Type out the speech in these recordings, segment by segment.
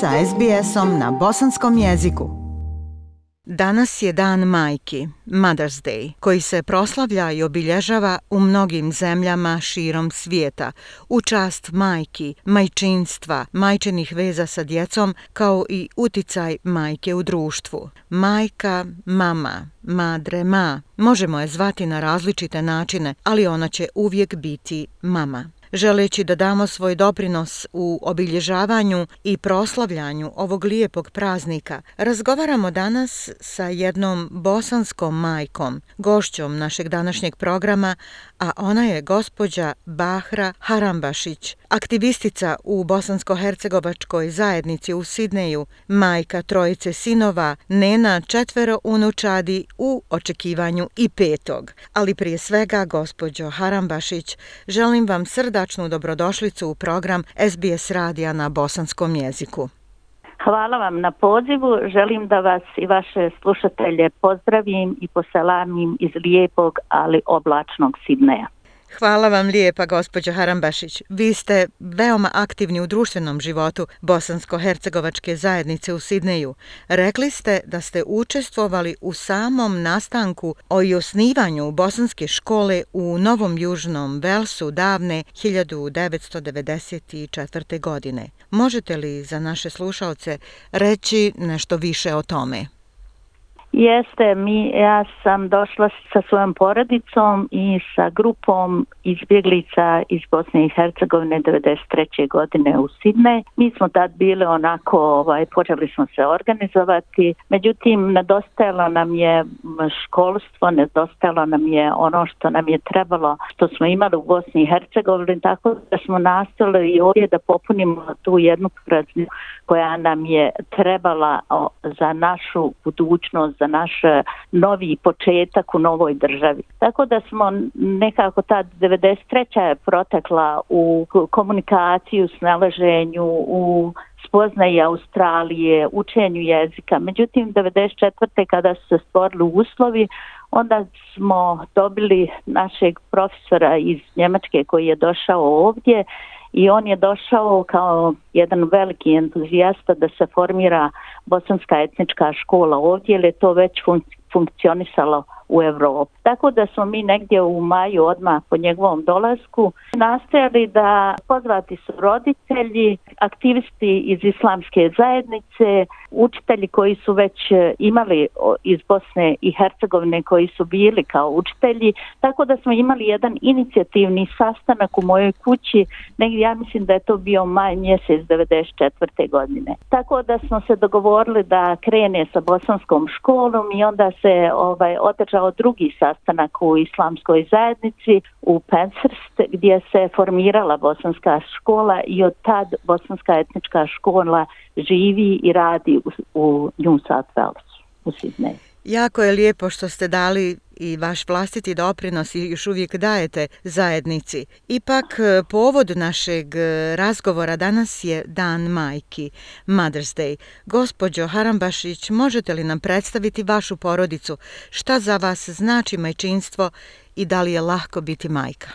sa SBS-om na bosanskom jeziku. Danas je dan majki, Mother's Day, koji se proslavlja i obilježava u mnogim zemljama širom svijeta, u čast majki, majčinstva, majčenih veza sa djecom, kao i uticaj majke u društvu. Majka, mama, madre, ma, možemo je zvati na različite načine, ali ona će uvijek biti mama. Želeći da damo svoj doprinos u obilježavanju i proslavljanju ovog lijepog praznika, razgovaramo danas sa jednom bosanskom majkom, gošćom našeg današnjeg programa, a ona je gospođa Bahra Harambašić, aktivistica u bosansko-hercegovačkoj zajednici u Sidneju, majka trojice sinova, nena četvero unučadi u očekivanju i petog. Ali prije svega, gospođo Harambašić, želim vam srdačnu dobrodošlicu u program SBS radija na bosanskom jeziku. Hvala vam na pozivu. Želim da vas i vaše slušatelje pozdravim i poselamim iz lijepog, ali oblačnog Sidneja. Hvala vam lijepa, gospođo Harambašić. Vi ste veoma aktivni u društvenom životu Bosansko-Hercegovačke zajednice u Sidneju. Rekli ste da ste učestvovali u samom nastanku o i osnivanju Bosanske škole u Novom Južnom Velsu davne 1994. godine. Možete li za naše slušalce reći nešto više o tome? Jeste, mi, ja sam došla sa svojom porodicom i sa grupom izbjeglica iz Bosne i Hercegovine 93. godine u Sidne. Mi smo tad bile onako, ovaj, počeli smo se organizovati, međutim, nedostajalo nam je školstvo, nedostajalo nam je ono što nam je trebalo, što smo imali u Bosni i Hercegovini, tako da smo nastali i ovdje da popunimo tu jednu praznju koja nam je trebala za našu budućnost, za naš e, novi početak u novoj državi. Tako da smo nekako ta 93. je protekla u komunikaciju, snalaženju, u spoznaji Australije, učenju jezika. Međutim, 94. kada su se stvorili uslovi, onda smo dobili našeg profesora iz Njemačke koji je došao ovdje i on je došao kao jedan veliki entuzijasta da se formira bosanska etnička škola. Ovdje, jer je to već funkcionisalo u Evropi. Tako da smo mi negdje u maju odmah po njegovom dolasku nastojali da pozvati su roditelji, aktivisti iz islamske zajednice, učitelji koji su već e, imali iz Bosne i Hercegovine koji su bili kao učitelji, tako da smo imali jedan inicijativni sastanak u mojoj kući, negdje ja mislim da je to bio maj mjesec 94. godine. Tako da smo se dogovorili da krene sa bosanskom školom i onda se ovaj održao drugi sastanak u islamskoj zajednici u Penshurst gdje se formirala bosanska škola i od tad bosanska etnička škola živi i radi u, u New South Wales u Sydney. Jako je lijepo što ste dali i vaš vlastiti doprinos i još uvijek dajete zajednici. Ipak, e, povod našeg e, razgovora danas je Dan majki, Mother's Day. Gospodjo Harambašić, možete li nam predstaviti vašu porodicu? Šta za vas znači majčinstvo i da li je lahko biti majka?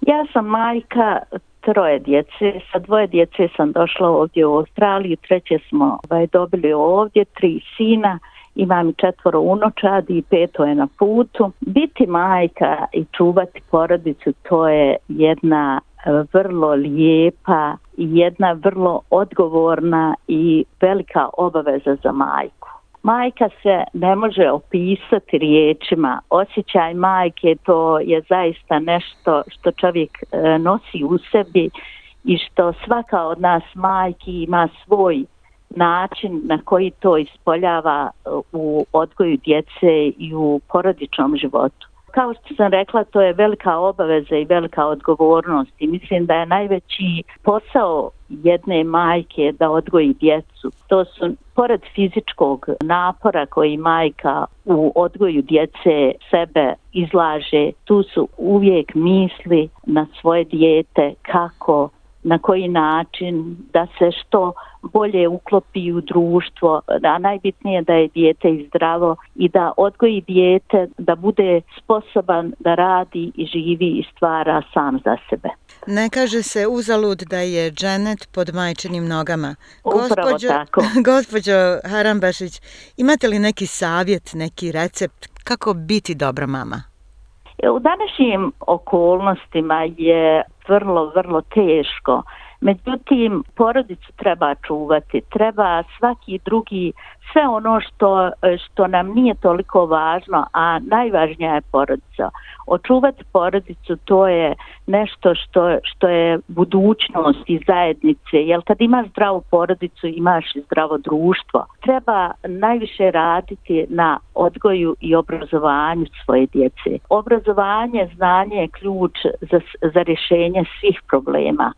Ja sam majka troje djece. Sa dvoje djece sam došla ovdje u Australiju, treće smo ovaj, dobili ovdje, tri sina imam četvoro unočadi i peto je na putu. Biti majka i čuvati porodicu to je jedna e, vrlo lijepa i jedna vrlo odgovorna i velika obaveza za majku. Majka se ne može opisati riječima. Osjećaj majke to je zaista nešto što čovjek e, nosi u sebi i što svaka od nas majki ima svoj način na koji to ispoljava uh, u odgoju djece i u porodičnom životu. Kao što sam rekla, to je velika obaveza i velika odgovornost i mislim da je najveći posao jedne majke da odgoji djecu. To su, pored fizičkog napora koji majka u odgoju djece sebe izlaže, tu su uvijek misli na svoje dijete kako na koji način da se što bolje uklopi u društvo, da najbitnije da je dijete zdravo i da odgoji dijete da bude sposoban da radi i živi i stvara sam za sebe. Ne kaže se uzalud da je dženet pod majčinim nogama. Upravo Gospođo, tako. gospođo Harambašić, imate li neki savjet, neki recept kako biti dobra mama? E, u današnjim okolnostima je vrlo, vrlo teško. Međutim, porodicu treba čuvati, treba svaki drugi, sve ono što, što nam nije toliko važno, a najvažnija je porodica. Očuvati porodicu to je nešto što, što je budućnost i zajednice, jer kad imaš zdravu porodicu imaš i zdravo društvo. Treba najviše raditi na odgoju i obrazovanju svoje djece. Obrazovanje, znanje je ključ za, za rješenje svih problema.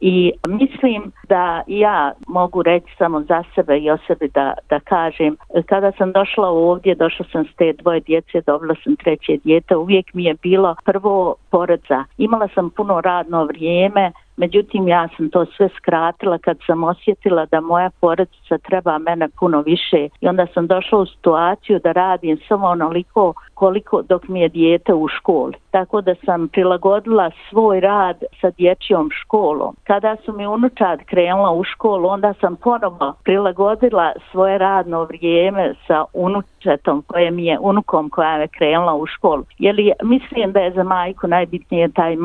I mislim da ja mogu reći samo za sebe i o sebi da, da kažem, kada sam došla ovdje, došla sam s te dvoje djece, dobila sam treće djete, uvijek mi je bilo prvo porodza. Imala sam puno radno vrijeme, Međutim, ja sam to sve skratila kad sam osjetila da moja porodica treba mene puno više i onda sam došla u situaciju da radim samo onoliko koliko dok mi je dijete u školi. Tako da sam prilagodila svoj rad sa dječjom školom. Kada su mi unučad krenula u školu, onda sam ponovo prilagodila svoje radno vrijeme sa unučetom koje mi je, unukom koja je krenula u školu. Jer mislim da je za majku najbitnije taj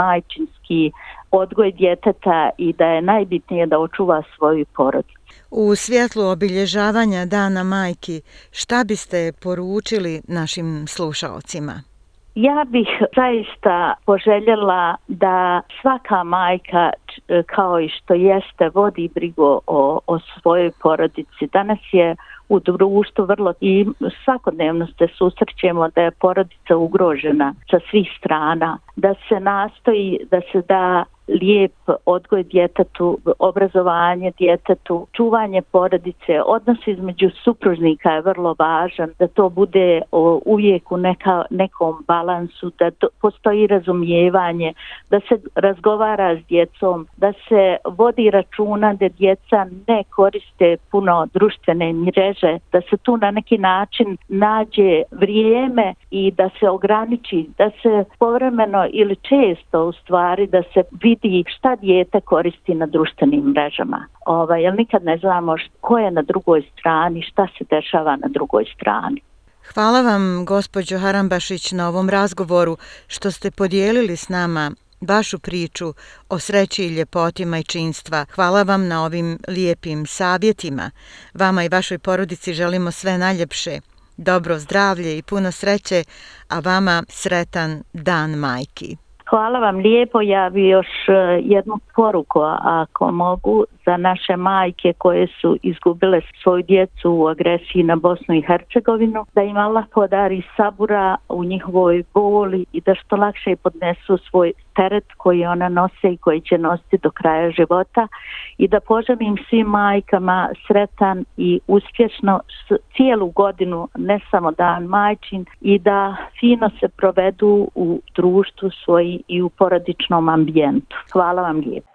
majčinski odgoj djeteta i da je najbitnije da očuva svoju porodicu. U svjetlu obilježavanja Dana majki, šta biste poručili našim slušalcima? Ja bih zaista poželjela da svaka majka kao i što jeste vodi brigu o, o svojoj porodici. Danas je u društvu vrlo i svakodnevno se susrećemo da je porodica ugrožena sa svih strana, da se nastoji da se da lijep odgoj djetetu, obrazovanje djetetu, čuvanje porodice, odnos između supružnika je vrlo važan, da to bude uvijek u neka, nekom balansu, da to, postoji razumijevanje, da se razgovara s djecom, da se vodi računa da djeca ne koriste puno društvene mreže, da se tu na neki način nađe vrijeme i da se ograniči, da se povremeno ili često u stvari da se vidi šta dijete koristi na društvenim mrežama. Ovaj, jer nikad ne znamo ko je na drugoj strani, šta se dešava na drugoj strani. Hvala vam, gospođo Harambašić, na ovom razgovoru što ste podijelili s nama vašu priču o sreći i ljepoti majčinstva. Hvala vam na ovim lijepim savjetima. Vama i vašoj porodici želimo sve najljepše, dobro zdravlje i puno sreće, a vama sretan dan majki. Hvala vam lijepo. Ja bi još e, jednu poruku, ako mogu, za naše majke koje su izgubile svoju djecu u agresiji na Bosnu i Hercegovinu, da im Allah podari sabura u njihovoj boli i da što lakše podnesu svoj teret koji ona nose i koji će nositi do kraja života i da poželim svim majkama sretan i uspješno cijelu godinu, ne samo dan majčin i da fino se provedu u društvu svoji i u porodičnom ambijentu. Hvala vam lijepo.